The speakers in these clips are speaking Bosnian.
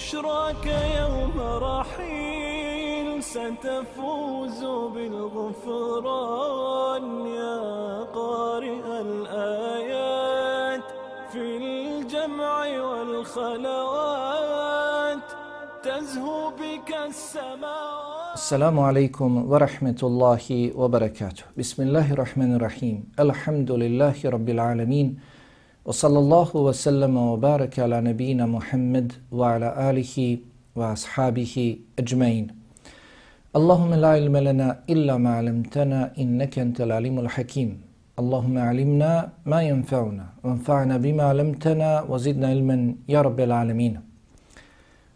بشراك يوم رحيل ستفوز بالغفران يا قارئ الآيات في الجمع والخلوات تزهو بك السماوات. السلام عليكم ورحمة الله وبركاته. بسم الله الرحمن الرحيم. الحمد لله رب العالمين. Wa sallallahu wa sallama wa baraka ala nabina Muhammad wa ala alihi wa ashabihi ajmain. Allahumma la ilma lana illa ma 'allamtana innaka antal alimul hakim. Allahumma 'allimna ma yanfa'una wanfa'na bima 'allamtana wa zidna ilman ya rabbil alamin.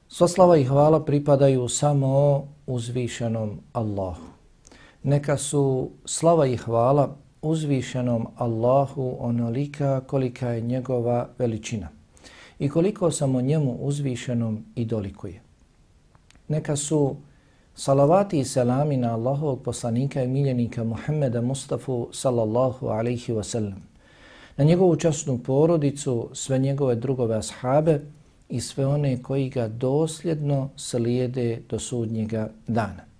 Sva slava i hvala pripadaju samo uzvišenom Allahu. Neka su slava i hvala uzvišenom Allahu onolika kolika je njegova veličina i koliko samo njemu uzvišenom i dolikuje. Neka su salavati i selami na Allahovog poslanika i miljenika Muhammeda Mustafa sallallahu alaihi wasallam, na njegovu časnu porodicu, sve njegove drugove ashabe, i sve one koji ga dosljedno slijede do sudnjega dana.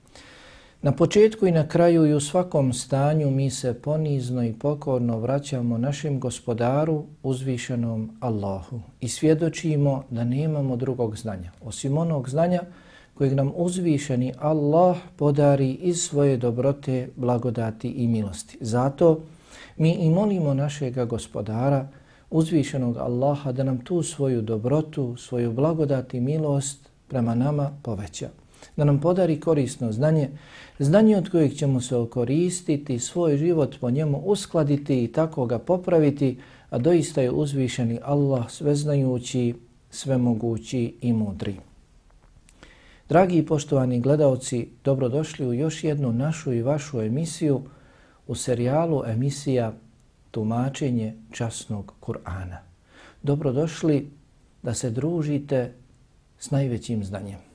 Na početku i na kraju i u svakom stanju mi se ponizno i pokorno vraćamo našem gospodaru uzvišenom Allahu i svjedočimo da nemamo drugog znanja, osim onog znanja kojeg nam uzvišeni Allah podari iz svoje dobrote, blagodati i milosti. Zato mi i molimo našega gospodara uzvišenog Allaha da nam tu svoju dobrotu, svoju blagodat i milost prema nama poveća. Da nam podari korisno znanje, znanje od kojeg ćemo se okoristiti, svoj život po njemu uskladiti i tako ga popraviti, a doista je uzvišeni Allah sveznajući, svemogući i mudri. Dragi i poštovani gledalci, dobrodošli u još jednu našu i vašu emisiju u serijalu emisija tumačenje časnog Kur'ana. Dobrodošli da se družite s najvećim znanjem.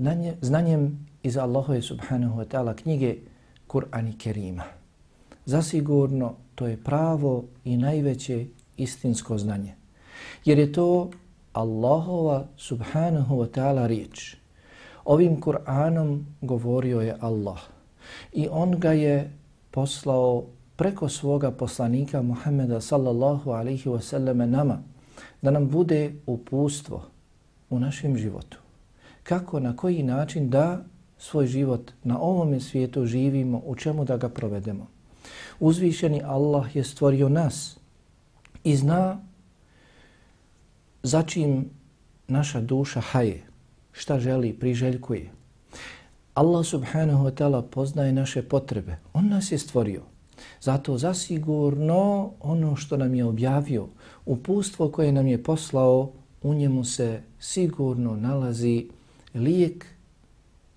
Znanje, znanjem iz Allahove subhanahu wa ta'ala knjige Kur'an i Kerima. Zasigurno to je pravo i najveće istinsko znanje. Jer je to Allahova subhanahu wa ta'ala riječ. Ovim Kur'anom govorio je Allah i on ga je poslao preko svoga poslanika Muhammeda sallallahu alaihi wa sallam nama da nam bude upustvo u našem životu. Kako, na koji način da svoj život na ovome svijetu živimo, u čemu da ga provedemo. Uzvišeni Allah je stvorio nas i zna začim naša duša haje, šta želi, priželjkuje. Allah subhanahu wa ta'ala poznaje naše potrebe. On nas je stvorio. Zato zasigurno ono što nam je objavio, upustvo koje nam je poslao, u njemu se sigurno nalazi lijek,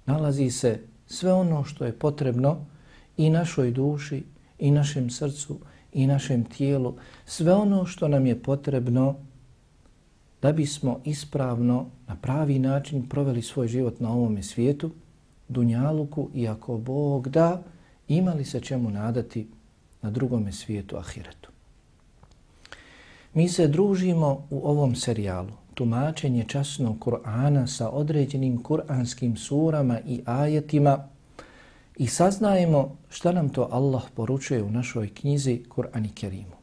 nalazi se sve ono što je potrebno i našoj duši, i našem srcu, i našem tijelu, sve ono što nam je potrebno da bismo ispravno, na pravi način proveli svoj život na ovome svijetu, dunjaluku, i ako Bog da, imali se čemu nadati na drugome svijetu ahiretu. Mi se družimo u ovom serijalu tumačenje časnog Kur'ana sa određenim kur'anskim surama i ajetima i saznajemo šta nam to Allah poručuje u našoj knjizi Kur'an i Kerimu,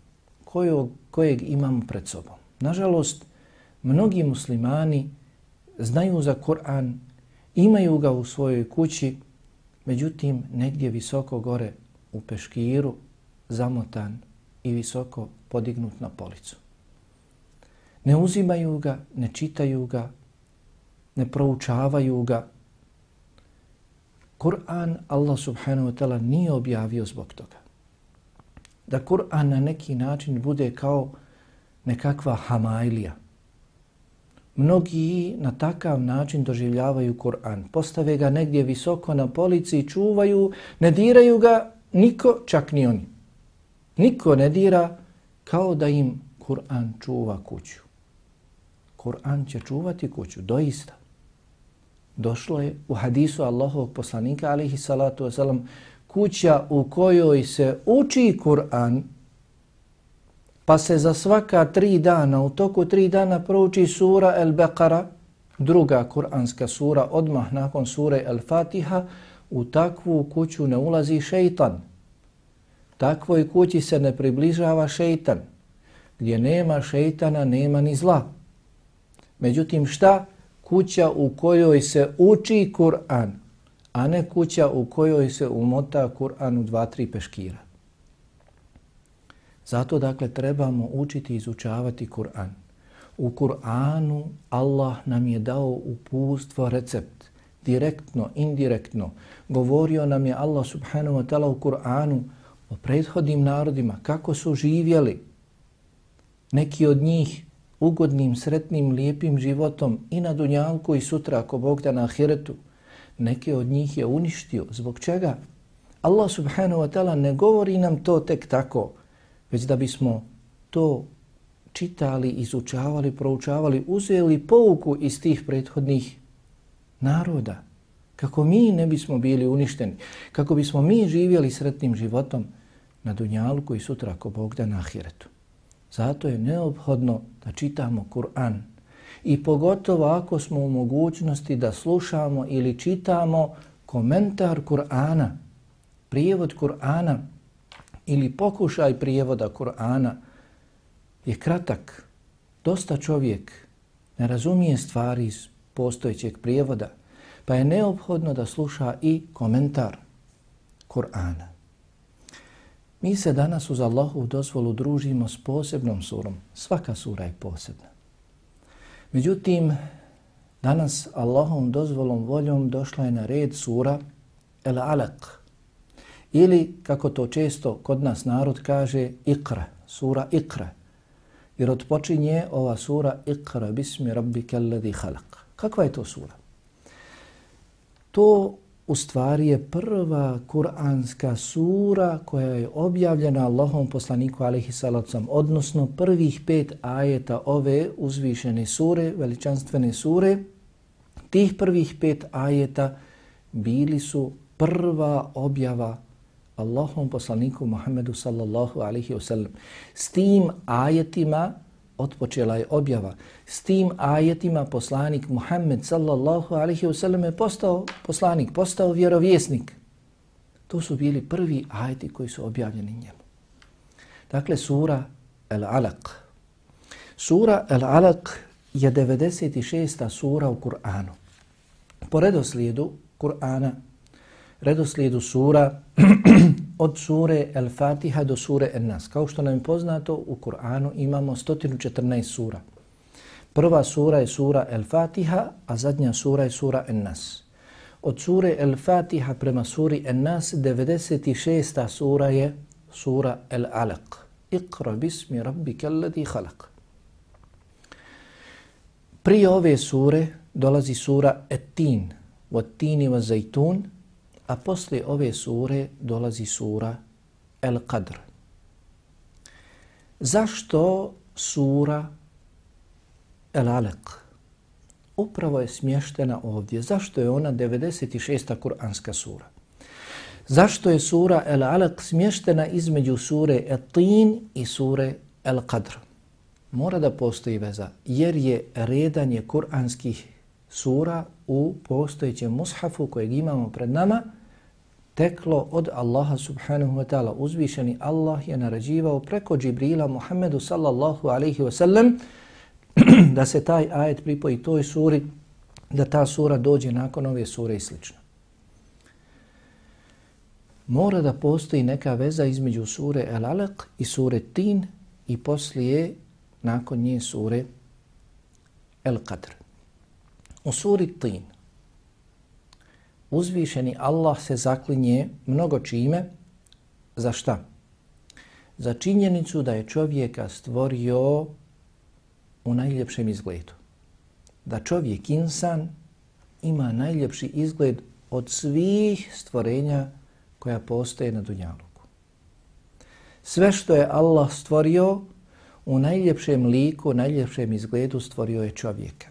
kojeg, kojeg imamo pred sobom. Nažalost, mnogi muslimani znaju za Kur'an, imaju ga u svojoj kući, međutim negdje visoko gore u peškiru zamotan i visoko podignut na policu. Ne uzimaju ga, ne čitaju ga, ne proučavaju ga. Kur'an Allah subhanahu wa ta'ala nije objavio zbog toga. Da Kur'an na neki način bude kao nekakva hamajlija. Mnogi na takav način doživljavaju Kur'an. Postave ga negdje visoko na polici i čuvaju, ne diraju ga niko, čak ni oni. Niko ne dira kao da im Kur'an čuva kuću. Kur'an će čuvati kuću, doista. Došlo je u hadisu Allahovog poslanika, alihi salatu wasalam, kuća u kojoj se uči Kur'an, pa se za svaka tri dana, u toku tri dana prouči sura El Beqara, druga kuranska sura, odmah nakon sure El Fatiha, u takvu kuću ne ulazi šeitan. Takvoj kući se ne približava šeitan. Gdje nema šeitana, nema ni zla. Međutim, šta? Kuća u kojoj se uči Kur'an, a ne kuća u kojoj se umota Kur'an u dva, tri peškira. Zato, dakle, trebamo učiti i izučavati Kur'an. U Kur'anu Allah nam je dao upustvo, recept, direktno, indirektno. Govorio nam je Allah subhanahu wa ta'ala u Kur'anu o prethodnim narodima, kako su živjeli. Neki od njih ugodnim, sretnim, lijepim životom i na Dunjalku i sutra ako Bog da na Ahiretu. Neki od njih je uništio. Zbog čega? Allah subhanahu wa ta'ala ne govori nam to tek tako, već da bismo to čitali, izučavali, proučavali, uzeli pouku iz tih prethodnih naroda. Kako mi ne bismo bili uništeni, kako bismo mi živjeli sretnim životom na Dunjalku i sutra ako Bog da na Ahiretu. Zato je neophodno da čitamo Kur'an i pogotovo ako smo u mogućnosti da slušamo ili čitamo komentar Kur'ana, prijevod Kur'ana ili pokušaj prijevoda Kur'ana je kratak. Dosta čovjek ne razumije stvari iz postojećeg prijevoda, pa je neophodno da sluša i komentar Kur'ana. Mi se danas uz Allahovu dozvolu družimo s posebnom surom. Svaka sura je posebna. Međutim, danas Allahovom dozvolom voljom došla je na red sura El Alaq. Ili, kako to često kod nas narod kaže, Iqra, sura Iqra. Jer odpočinje ova sura Iqra bismi rabbika alladhi khalaq. Kakva je to sura? To u stvari je prva kuranska sura koja je objavljena Allahom poslaniku alaihi salacom, odnosno prvih pet ajeta ove uzvišene sure, veličanstvene sure, tih prvih pet ajeta bili su prva objava Allahom poslaniku Muhammedu sallallahu alaihi wasallam. S tim ajetima otpočela je objava. S tim ajetima poslanik Muhammed sallallahu alaihi wasallam je postao poslanik, postao vjerovjesnik. To su bili prvi ajeti koji su objavljeni njemu. Dakle, sura Al-Alaq. Sura Al-Alaq je 96. sura u Kur'anu. Po redoslijedu Kur'ana, redoslijedu sura od sure El-Fatiha do sure En-Nas. Kao što nam je poznato, u Kur'anu imamo 114 sura. Prva sura je sura El-Fatiha, a zadnja sura je sura En-Nas. Od sure El-Fatiha prema suri En-Nas, 96. sura je sura El-Alaq. Iqra bismi rabbika alladhi khalaq. Prije ove sure dolazi sura Et-Tin, Wat-Tini wa Zajtun, a posle ove sure dolazi sura El Qadr. Zašto sura El Alek upravo je smještena ovdje? Zašto je ona 96. kuranska sura? Zašto je sura El Alek smještena između sure El Tin i sure El Qadr? Mora da postoji veza, jer je redanje kuranskih sura u postojećem mushafu kojeg imamo pred nama, teklo od Allaha subhanahu wa ta'ala. Uzvišeni Allah je narađivao preko Džibrila Muhammedu sallallahu alaihi wa sallam da se taj ajet pripoji toj suri, da ta sura dođe nakon ove sure i slično. mora da postoji neka veza između sure El Alaq i sure Tin i poslije nakon nje sure El Qadr. U suri Tin uzvišeni Allah se zaklinje mnogo čime. Za šta? Za činjenicu da je čovjeka stvorio u najljepšem izgledu. Da čovjek insan ima najljepši izgled od svih stvorenja koja postoje na Dunjaluku. Sve što je Allah stvorio u najljepšem liku, najljepšem izgledu stvorio je čovjeka.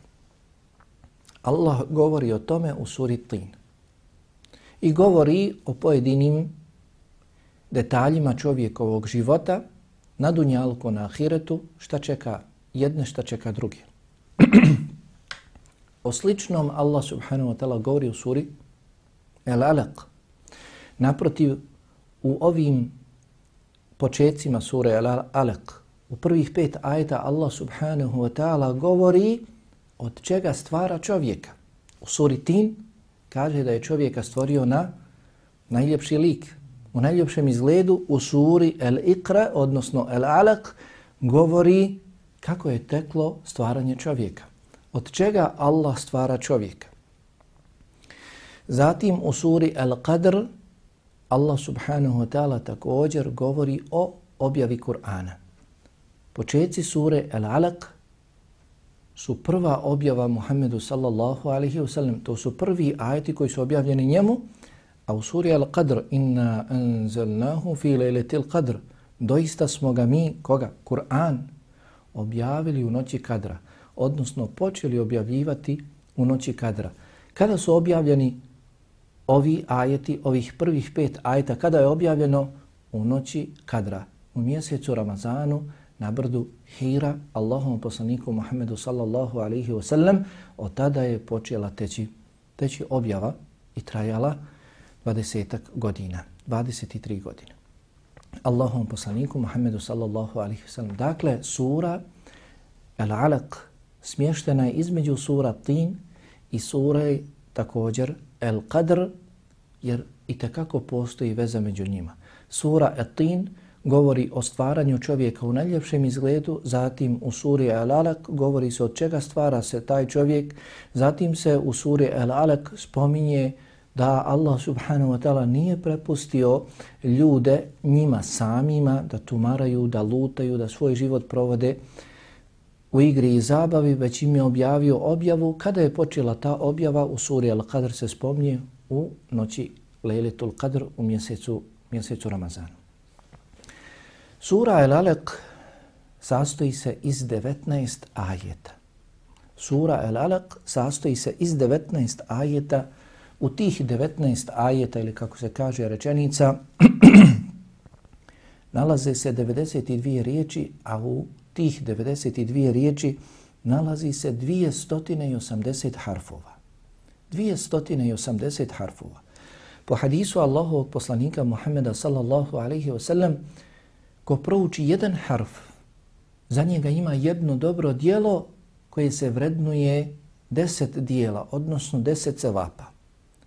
Allah govori o tome u suri Tin. I govori o pojedinim detaljima čovjekovog života na dunjalku, na Ahiretu, šta čeka jedne, šta čeka druge. o sličnom Allah subhanahu wa ta'ala govori u suri El Alaq. Naprotiv, u ovim početcima sure El Alaq, u prvih pet ajeta Allah subhanahu wa ta'ala govori od čega stvara čovjeka. U suri Tin kaže da je čovjeka stvorio na najljepši lik, u najljepšem izgledu. U suri El Iqra, odnosno El Alaq, govori kako je teklo stvaranje čovjeka. Od čega Allah stvara čovjeka. Zatim u suri El Qadr Allah subhanahu wa ta'ala također govori o objavi Kur'ana. Početci sure El Alaq su prva objava Muhammedu sallallahu alaihi wasallam. To su prvi ajeti koji su objavljeni njemu. A u suri Al-Qadr inna anzalnahu fi lejletil qadr doista smo ga mi, koga? Kur'an objavili u noći kadra. Odnosno počeli objavljivati u noći kadra. Kada su objavljeni ovi ajeti, ovih prvih pet ajeta, kada je objavljeno u noći kadra, u mjesecu Ramazanu, na brdu Hira, Allahom poslaniku Muhammedu sallallahu alaihi wa sallam, od tada je počela teći, teći objava i trajala 20 godina, 23 godine. Allahom poslaniku Muhammedu sallallahu alaihi wa sallam. Dakle, sura Al-Alaq smještena je između sura Tin i sura također Al-Qadr, jer i takako postoji veza među njima. Sura Al-Tin govori o stvaranju čovjeka u najljepšem izgledu, zatim u suri Al-Alaq govori se od čega stvara se taj čovjek, zatim se u suri Al-Alaq spominje da Allah subhanahu wa ta'ala nije prepustio ljude njima samima da tumaraju, da lutaju, da svoj život provode u igri i zabavi, već im je objavio objavu. Kada je počela ta objava u suri Al-Qadr se spomnije u noći Lejletul Qadr u mjesecu, mjesecu Ramazanu. Sura Al-Alaq sastoji se iz 19 ajeta. Sura Al-Alaq sastoji se iz 19 ajeta. U tih 19 ajeta ili kako se kaže rečenica nalaze se 92 riječi, a u tih 92 riječi nalazi se 280 harfova. 280 harfova. Po hadisu Allahovog poslanika Muhammeda sallallahu alaihi wa sallam, ko prouči jedan harf, za njega ima jedno dobro dijelo koje se vrednuje deset dijela, odnosno deset cevapa.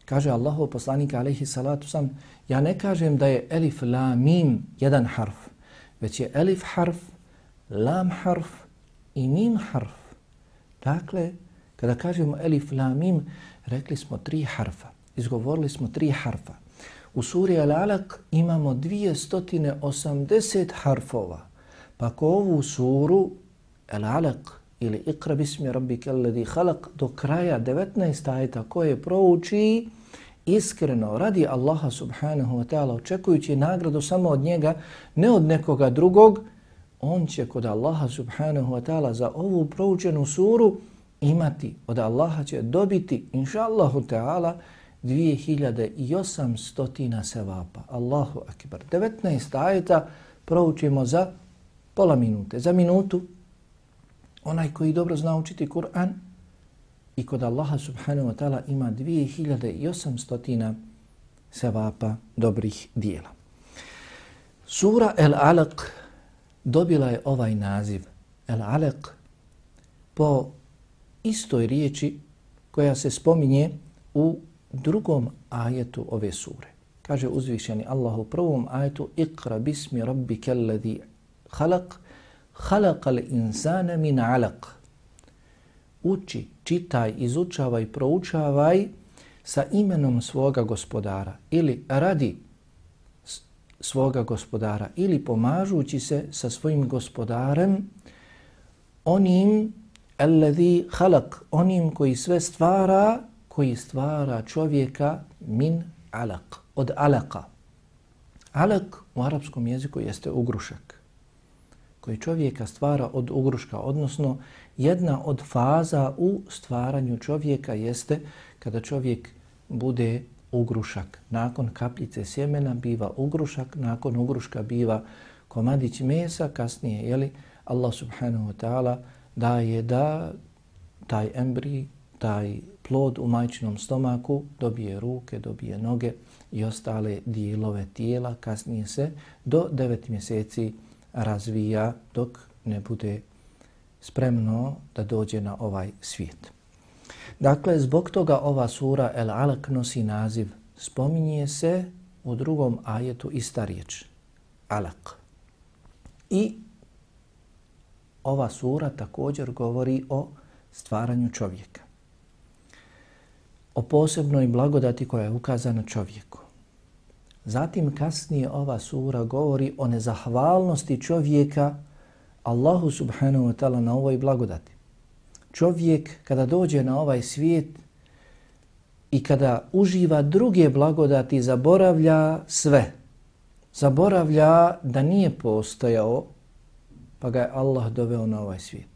Kaže Allahov poslanika alaihi salatu sam, ja ne kažem da je elif, la, mim jedan harf, već je elif harf, lam harf i mim harf. Dakle, kada kažemo elif, la, mim, rekli smo tri harfa, izgovorili smo tri harfa. U suri Al-Alaq imamo 280 harfova. Pa ko ovu suru Al-Alaq ili Iqra bismi rabbike alladhi khalaq do kraja 19 ajeta koje prouči iskreno radi Allaha subhanahu wa ta'ala očekujući nagradu samo od njega, ne od nekoga drugog, on će kod Allaha subhanahu wa ta'ala za ovu proučenu suru imati, od Allaha će dobiti, inša Allahu ta'ala, 2800 sevapa. Allahu akbar. 19 ajeta proučimo za pola minute. Za minutu onaj koji dobro zna učiti Kur'an i kod Allaha subhanahu wa ta'ala ima 2800 sevapa dobrih dijela. Sura El Alaq dobila je ovaj naziv El Alaq po istoj riječi koja se spominje u drugom ajetu ove sure. Kaže uzvišeni Allah u prvom ajetu Iqra bismi rabbi kelladhi halak halakal insana min alaq. Uči, čitaj, izučavaj, proučavaj sa imenom svoga gospodara ili radi svoga gospodara ili pomažući se sa svojim gospodarem onim alladhi halak, onim koji sve stvara, koji stvara čovjeka min alaq, od alaka. Alak u arapskom jeziku jeste ugrušak koji čovjeka stvara od ugruška, odnosno jedna od faza u stvaranju čovjeka jeste kada čovjek bude ugrušak. Nakon kapljice sjemena biva ugrušak, nakon ugruška biva komadić mesa, kasnije, jeli, Allah subhanahu wa ta'ala daje da taj embri, taj plod u majčinom stomaku dobije ruke, dobije noge i ostale dijelove tijela, kasnije se do devet mjeseci razvija dok ne bude spremno da dođe na ovaj svijet. Dakle, zbog toga ova sura El Alak nosi naziv. Spominje se u drugom ajetu ista riječ. Alak. I ova sura također govori o stvaranju čovjeka. O posebnoj blagodati koja je ukazana čovjeku. Zatim kasnije ova sura govori o nezahvalnosti čovjeka Allahu subhanahu wa ta'ala na ovoj blagodati. Čovjek kada dođe na ovaj svijet i kada uživa druge blagodati zaboravlja sve. Zaboravlja da nije postojao pa ga je Allah doveo na ovaj svijet.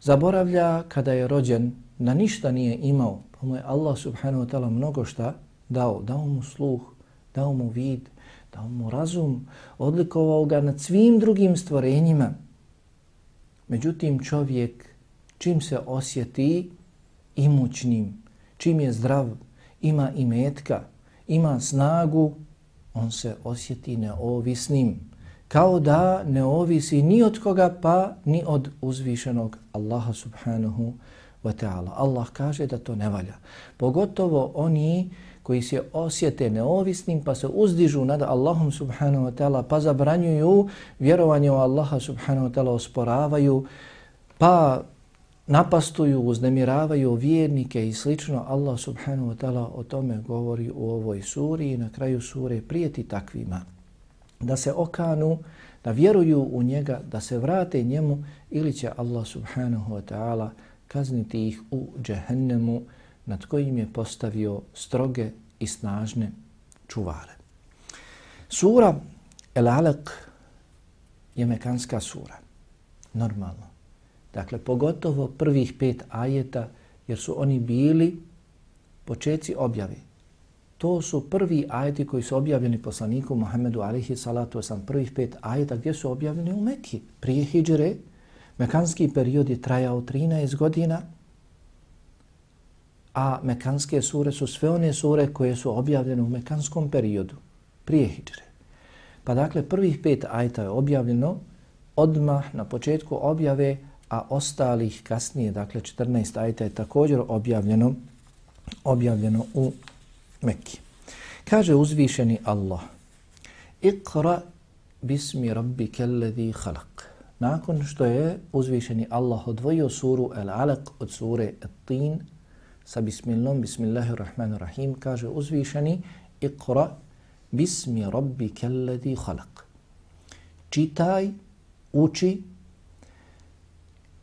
Zaboravlja kada je rođen da ništa nije imao mu je Allah subhanahu wa ta'ala mnogo šta dao. Dao mu sluh, dao mu vid, dao mu razum, odlikovao ga nad svim drugim stvorenjima. Međutim, čovjek čim se osjeti imućnim, čim je zdrav, ima i metka, ima snagu, on se osjeti neovisnim. Kao da ne ovisi ni od koga pa ni od uzvišenog Allaha subhanahu wa ta'ala. Allah kaže da to ne valja. Pogotovo oni koji se osjete neovisnim pa se uzdižu nad Allahom subhanahu wa ta'ala pa zabranjuju vjerovanje u Allaha subhanahu wa ta'ala osporavaju pa napastuju, uznemiravaju vjernike i slično, Allah subhanahu wa ta'ala o tome govori u ovoj suri i na kraju sure prijeti takvima. Da se okanu, da vjeruju u njega, da se vrate njemu ili će Allah subhanahu wa ta'ala kazniti ih u džehennemu nad kojim je postavio stroge i snažne čuvare. Sura El Alaq je mekanska sura. Normalno. Dakle, pogotovo prvih pet ajeta, jer su oni bili počeci objave. To su prvi ajeti koji su objavljeni poslaniku Muhammedu alihi salatu wasalam. Prvih pet ajeta gdje su objavljeni u Mekki. Prije hijdžre, mekanski period je trajao 13 godina, a mekanske sure su sve one sure koje su objavljene u mekanskom periodu, prije Hidre. Pa dakle, prvih pet ajta je objavljeno odmah na početku objave, a ostalih kasnije, dakle 14 ajta je također objavljeno, objavljeno u Mekki. Kaže uzvišeni Allah, Iqra bismi rabbike alladhi khalaq. Nakon što je uzvišeni Allah odvojio suru Al-Alaq od sure At-Tin sa bismillom, bismillahirrahmanirrahim, kaže uzvišeni Iqra bismi rabbike alladhi khalaq. Čitaj, uči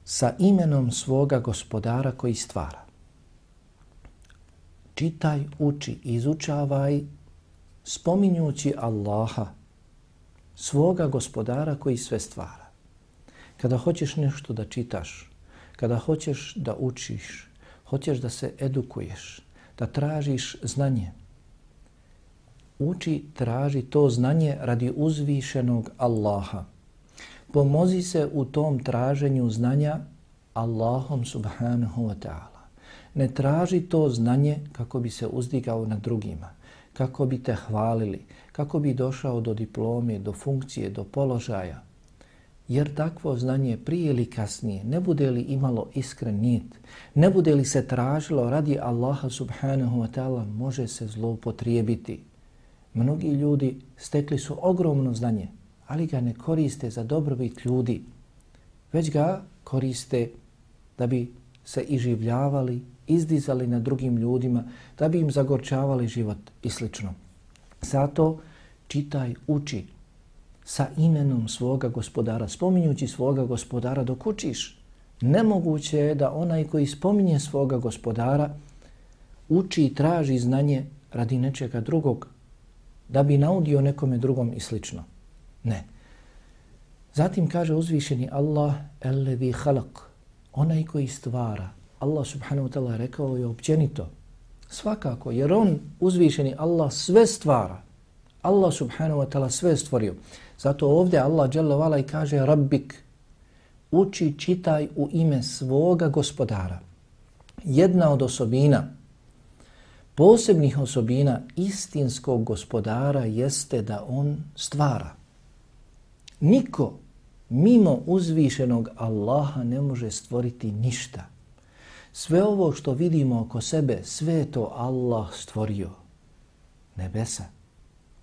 sa imenom svoga gospodara koji stvara. Čitaj, uči, izučavaj, spominjući Allaha, svoga gospodara koji sve stvara. Kada hoćeš nešto da čitaš, kada hoćeš da učiš, hoćeš da se edukuješ, da tražiš znanje, uči, traži to znanje radi uzvišenog Allaha pomozi se u tom traženju znanja Allahom subhanahu wa ta'ala. Ne traži to znanje kako bi se uzdigao na drugima, kako bi te hvalili, kako bi došao do diplome, do funkcije, do položaja. Jer takvo znanje prije ili kasnije, ne bude li imalo iskren nit, ne bude li se tražilo radi Allaha subhanahu wa ta'ala, može se zloupotrijebiti. Mnogi ljudi stekli su ogromno znanje, ali ga ne koriste za dobrobit ljudi, već ga koriste da bi se iživljavali, izdizali na drugim ljudima, da bi im zagorčavali život i sl. Zato čitaj, uči sa imenom svoga gospodara, spominjući svoga gospodara dok učiš. Nemoguće je da onaj koji spominje svoga gospodara uči i traži znanje radi nečega drugog, da bi naudio nekome drugom i slično. Ne. Zatim kaže uzvišeni Allah, elevi halak, onaj koji stvara. Allah subhanahu wa ta'ala rekao je općenito, svakako, jer on uzvišeni Allah sve stvara. Allah subhanahu wa ta'ala sve stvorio. Zato ovdje Allah dželle i kaže Rabbik, uči, čitaj u ime svoga gospodara. Jedna od osobina posebnih osobina istinskog gospodara jeste da on stvara. Niko mimo uzvišenog Allaha ne može stvoriti ništa. Sve ovo što vidimo oko sebe, sve to Allah stvorio. Nebesa,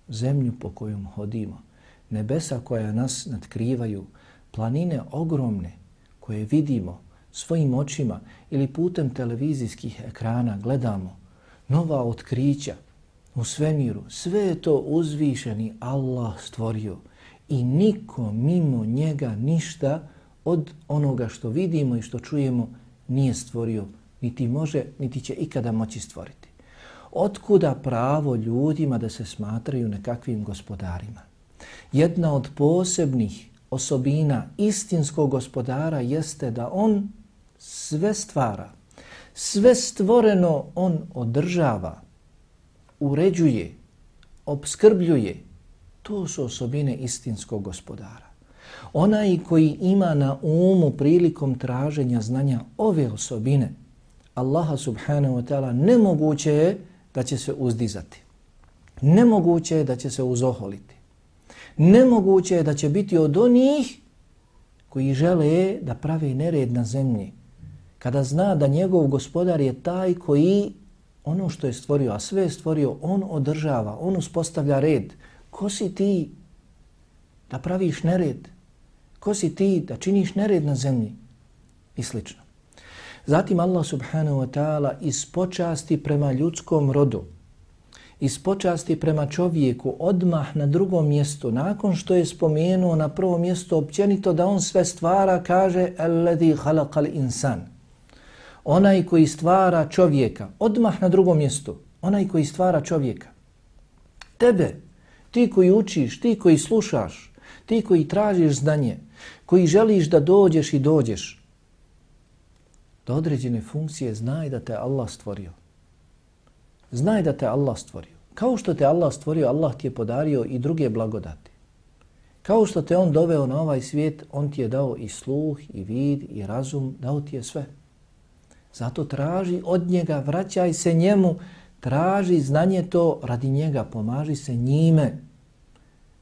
zemlju po kojom hodimo, nebesa koja nas nadkrivaju, planine ogromne koje vidimo svojim očima ili putem televizijskih ekrana gledamo, nova otkrića u svemiru, sve je to uzvišeni Allah stvorio i niko mimo njega ništa od onoga što vidimo i što čujemo nije stvorio, niti može, niti će ikada moći stvoriti. Otkuda pravo ljudima da se smatraju nekakvim gospodarima? Jedna od posebnih osobina istinskog gospodara jeste da on sve stvara, sve stvoreno on održava, uređuje, obskrbljuje. To su osobine istinskog gospodara. Onaj koji ima na umu prilikom traženja znanja ove osobine, Allaha subhanahu wa ta'ala nemoguće je da će se uzdizati. Nemoguće je da će se uzoholiti. Nemoguće je da će biti od onih koji žele da pravi nered na zemlji, kada zna da njegov gospodar je taj koji ono što je stvorio, a sve je stvorio, on održava, on uspostavlja red. Ko si ti da praviš nered? Ko si ti da činiš nered na zemlji? I slično. Zatim Allah subhanahu wa ta'ala iz počasti prema ljudskom rodu, iz počasti prema čovjeku odmah na drugom mjestu, nakon što je spomenuo na prvo mjesto općenito da on sve stvara, kaže Alladhi khalaqal insan onaj koji stvara čovjeka, odmah na drugom mjestu, onaj koji stvara čovjeka. Tebe, ti koji učiš, ti koji slušaš, ti koji tražiš znanje, koji želiš da dođeš i dođeš, do određene funkcije znaj da te Allah stvorio. Znaj da te Allah stvorio. Kao što te Allah stvorio, Allah ti je podario i druge blagodati. Kao što te On doveo na ovaj svijet, On ti je dao i sluh, i vid, i razum, dao ti je sve. Zato traži od njega, vraćaj se njemu, traži znanje to radi njega, pomaži se njime.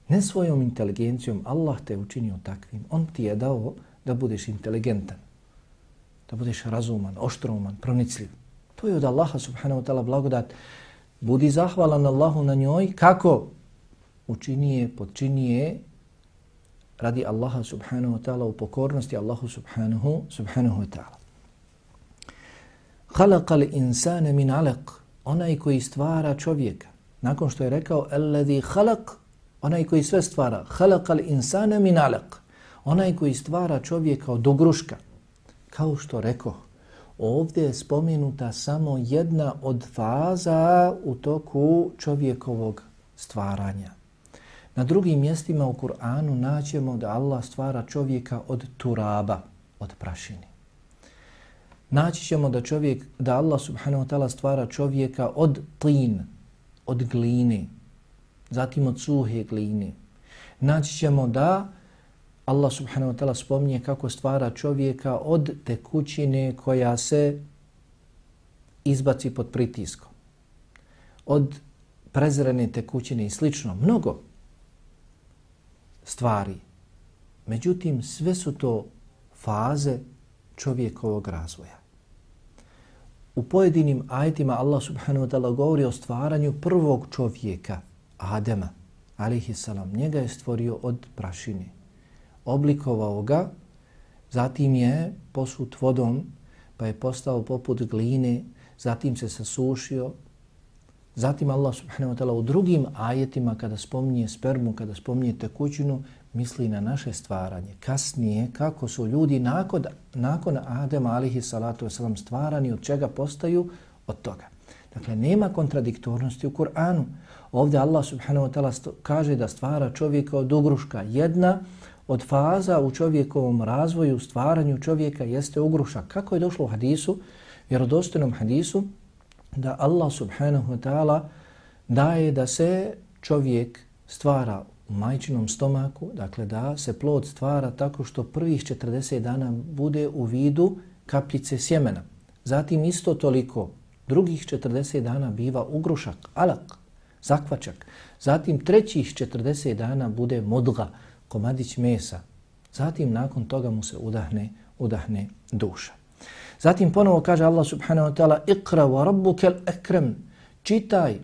Ne svojom inteligencijom, Allah te učinio takvim. On ti je dao da budeš inteligentan, da budeš razuman, oštroman, pronicljiv. To je od Allaha subhanahu wa ta'ala blagodat. Budi zahvalan Allahu na njoj. Kako? Učini je, podčini je radi Allaha subhanahu wa ta'ala u pokornosti Allahu subhanahu, subhanahu wa ta'ala. Halakal insane min alaq, onaj koji stvara čovjeka. Nakon što je rekao, alladhi halak, onaj koji sve stvara. Halakal insane min alaq, onaj koji stvara čovjeka od ogruška. Kao što rekao, ovdje je spomenuta samo jedna od faza u toku čovjekovog stvaranja. Na drugim mjestima u Kur'anu naćemo da Allah stvara čovjeka od turaba, od prašine naći ćemo da čovjek, da Allah subhanahu wa ta'ala stvara čovjeka od tin, od gline, zatim od suhe gline. Naći ćemo da Allah subhanahu wa ta'ala spomnije kako stvara čovjeka od tekućine koja se izbaci pod pritiskom. Od prezrene tekućine i slično. Mnogo stvari. Međutim, sve su to faze čovjekovog razvoja. U pojedinim ajetima Allah subhanahu wa ta'ala govori o stvaranju prvog čovjeka, Adema, alihi salam, njega je stvorio od prašine. Oblikovao ga, zatim je posut vodom, pa je postao poput gline, zatim se sasušio, Zatim Allah subhanahu wa ta'ala u drugim ajetima kada spominje spermu, kada spominje tekućinu, misli na naše stvaranje. Kasnije, kako su ljudi nakon, nakon Adema alihi salatu wasalam stvarani, od čega postaju? Od toga. Dakle, nema kontradiktornosti u Kur'anu. Ovdje Allah subhanahu wa ta'ala kaže da stvara čovjeka od ugruška. Jedna od faza u čovjekovom razvoju, stvaranju čovjeka jeste ogrušak. Kako je došlo u hadisu, vjerodostojnom hadisu, da Allah subhanahu wa ta'ala daje da se čovjek stvara u majčinom stomaku, dakle da se plod stvara tako što prvih 40 dana bude u vidu kapljice sjemena. Zatim isto toliko drugih 40 dana biva ugrušak, alak, zakvačak. Zatim trećih 40 dana bude modga, komadić mesa. Zatim nakon toga mu se udahne, udahne duša. Zatim ponovo kaže Allah subhanahu wa ta'ala Iqra wa rabbukal akram. Čitaj.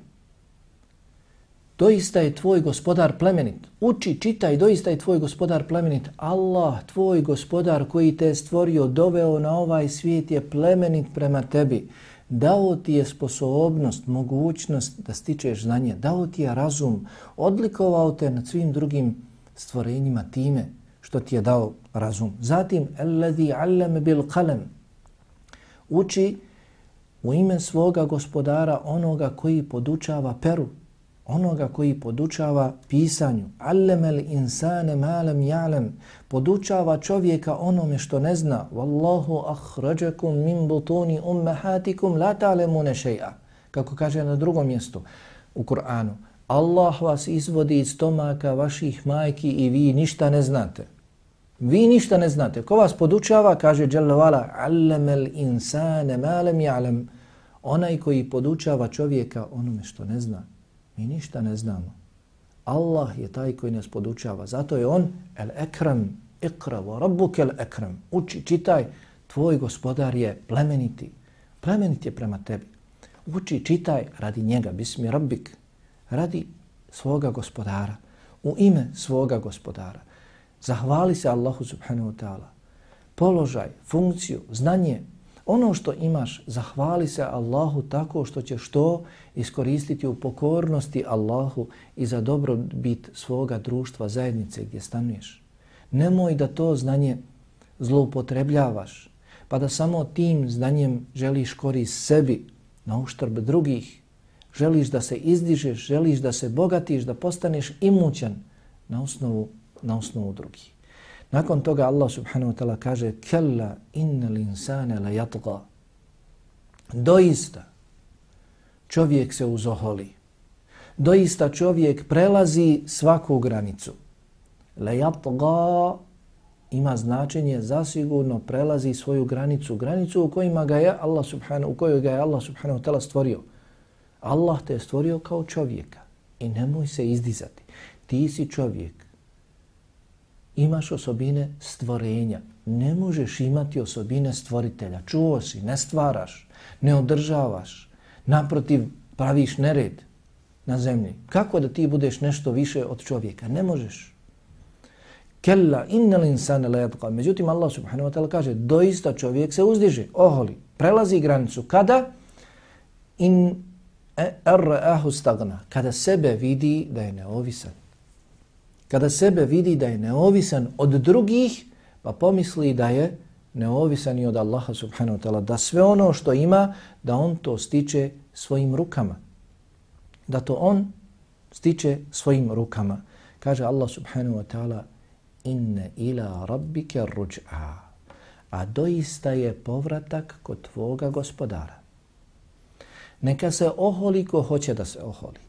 Doista je tvoj gospodar plemenit. Uči, čitaj, doista je tvoj gospodar plemenit. Allah, tvoj gospodar koji te je stvorio, doveo na ovaj svijet je plemenit prema tebi. Dao ti je sposobnost, mogućnost da stičeš znanje. Dao ti je razum. Odlikovao te nad svim drugim stvorenjima time što ti je dao razum. Zatim, Alladhi allame bil qalem uči u ime svoga gospodara onoga koji podučava peru, onoga koji podučava pisanju. Allemel insane malem jalem, podučava čovjeka onome što ne zna. Wallahu ahrađakum min butuni ummahatikum la ta'lemune šeja. Kako kaže na drugom mjestu u Kur'anu. Allah vas izvodi iz stomaka vaših majki i vi ništa ne znate. Vi ništa ne znate. Ko vas podučava, kaže Jalla allamel insane malem ja'lem. Onaj koji podučava čovjeka onome što ne zna. Mi ništa ne znamo. Allah je taj koji nas podučava. Zato je on el ekram, ikra wa rabbuke el ekram. Uči, čitaj, tvoj gospodar je plemeniti. Plemenit je prema tebi. Uči, čitaj radi njega, bismi rabbik, radi svoga gospodara, u ime svoga gospodara. Zahvali se Allahu subhanahu wa ta'ala. Položaj, funkciju, znanje, ono što imaš, zahvali se Allahu tako što ćeš to iskoristiti u pokornosti Allahu i za dobrobit svoga društva, zajednice gdje stanuješ. Nemoj da to znanje zloupotrebljavaš, pa da samo tim znanjem želiš korist sebi na uštrb drugih, želiš da se izdižeš, želiš da se bogatiš, da postaneš imućan na osnovu na osnovu drugih. Nakon toga Allah subhanahu wa ta'ala kaže Kalla innal insane la yatga. Doista čovjek se uzoholi. Doista čovjek prelazi svaku granicu. La yatga ima značenje zasigurno prelazi svoju granicu. Granicu u kojima ga je Allah subhanahu, u kojoj ga je Allah subhanahu wa ta'ala stvorio. Allah te je stvorio kao čovjeka. I nemoj se izdizati. Ti si čovjek imaš osobine stvorenja. Ne možeš imati osobine stvoritelja. Čuo si, ne stvaraš, ne održavaš. Naprotiv, praviš nered na zemlji. Kako da ti budeš nešto više od čovjeka? Ne možeš. Kella innal insana la yatqa. Međutim Allah subhanahu wa ta'ala kaže doista čovjek se uzdiže, oholi, prelazi granicu kada in E, arra'ahu stagna, kada sebe vidi da je neovisan kada sebe vidi da je neovisan od drugih, pa pomisli da je neovisan i od Allaha subhanahu wa ta'ala, da sve ono što ima, da on to stiče svojim rukama. Da to on stiče svojim rukama. Kaže Allah subhanahu wa ta'ala, inne ila rabbike ruđ'a. A doista je povratak kod tvoga gospodara. Neka se oholi ko hoće da se oholi.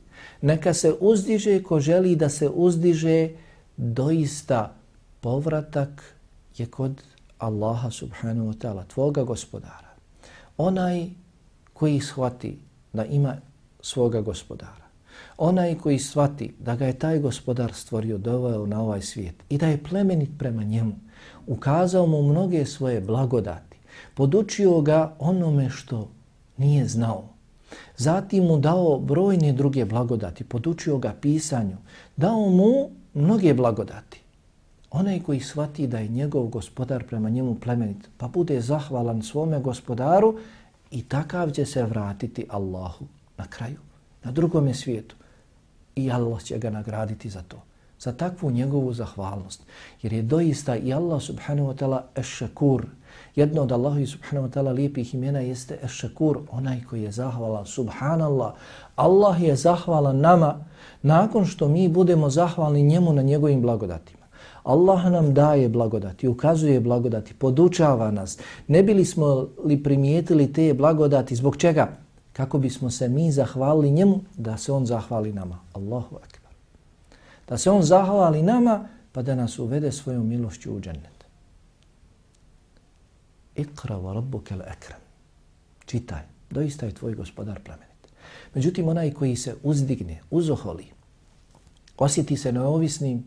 Neka se uzdiže ko želi da se uzdiže, doista povratak je kod Allaha subhanahu wa ta'ala, tvoga gospodara. Onaj koji shvati da ima svoga gospodara, onaj koji shvati da ga je taj gospodar stvorio, doveo na ovaj svijet i da je plemenit prema njemu, ukazao mu mnoge svoje blagodati, podučio ga onome što nije znao, Zatim mu dao brojne druge blagodati, podučio ga pisanju, dao mu mnoge blagodati. Onaj koji shvati da je njegov gospodar prema njemu plemenit, pa bude zahvalan svome gospodaru i takav će se vratiti Allahu na kraju, na drugom svijetu. I Allah će ga nagraditi za to, za takvu njegovu zahvalnost. Jer je doista i Allah subhanahu wa ta'ala ešakur, Jedno od Allahovi subhanahu wa ta'ala lijepih imena jeste Eš-Shakur, onaj koji je zahvalan. Subhanallah, Allah je zahvalan nama nakon što mi budemo zahvalni njemu na njegovim blagodatima. Allah nam daje blagodati, ukazuje blagodati, podučava nas. Ne bili smo li primijetili te blagodati zbog čega? Kako bismo se mi zahvalili njemu da se on zahvali nama. Allahu akbar. Da se on zahvali nama pa da nas uvede svojom milošću u džennet. Iqra wa rabbuka al-akram. Čitaj, doista je tvoj gospodar plemenit. Međutim, onaj koji se uzdigne, uzoholi, osjeti se neovisnim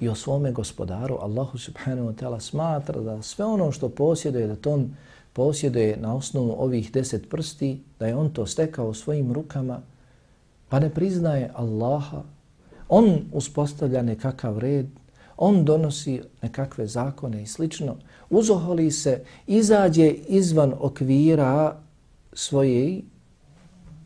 i o svome gospodaru, Allahu subhanahu wa ta'ala smatra da sve ono što posjeduje, da to on posjeduje na osnovu ovih deset prsti, da je on to stekao svojim rukama, pa ne priznaje Allaha, on uspostavlja nekakav red, on donosi nekakve zakone i slično, uzoholi se, izađe izvan okvira svoje,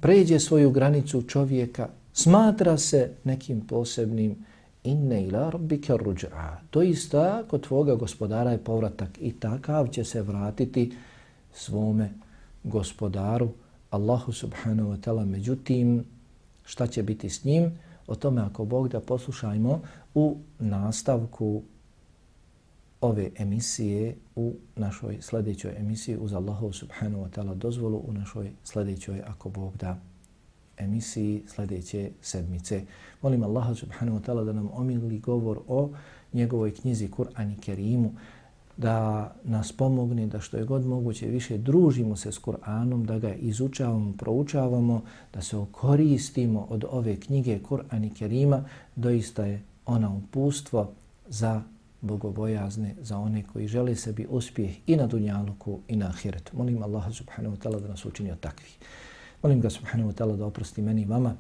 pređe svoju granicu čovjeka, smatra se nekim posebnim inne ila rabbika ruj'a. To isto kod tvoga gospodara je povratak i takav će se vratiti svome gospodaru Allahu subhanahu wa ta'ala. Međutim, šta će biti s njim? O tome ako Bog da poslušajmo u nastavku ove emisije u našoj sljedećoj emisiji uz Allahu subhanahu wa ta'ala dozvolu u našoj sljedećoj ako Bog da emisiji sljedeće sedmice. Molim Allaha subhanahu wa ta'ala da nam omili govor o njegovoj knjizi Kur'an i Kerimu, da nas pomogne da što je god moguće više družimo se s Kur'anom, da ga izučavamo, proučavamo, da se koristimo od ove knjige Kur'an i Kerima, doista je ona upustvo za bogobojazne, za one koji žele sebi uspjeh i na dunjaluku i na ahiretu. Molim Allaha subhanahu wa ta'ala da nas učini od takvih. Molim ga subhanahu wa ta'ala da oprosti meni i vama,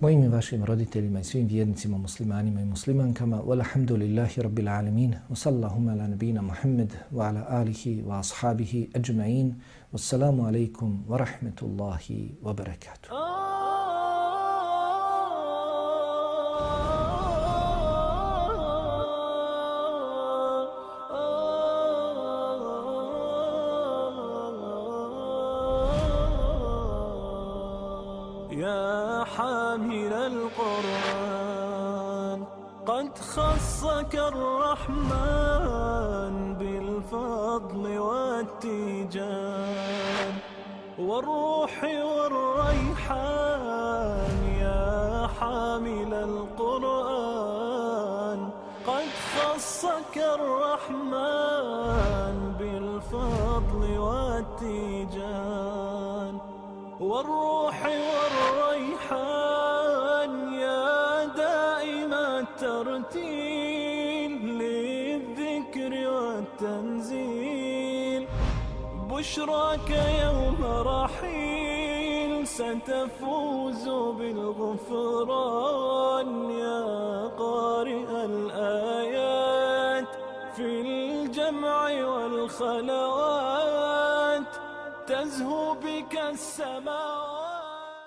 mojim i vašim roditeljima i svim vjernicima, muslimanima i muslimankama. Walhamdulillahi rabbil alamin. Wa sallahuma ala nabina Muhammad wa ala alihi wa ashabihi ajma'in. Wassalamu alaikum wa rahmetullahi wa barakatuh. Oh! خصك الرحمن بالفضل والتيجان. والروح والريحان يا حامل القرآن قد خصك الرحمن بالفضل والتيجان. والروح والريحان بشراك يوم رحيل ستفوز بالغفران يا قارئ الآيات في الجمع والخلوات تزهو بك السماوات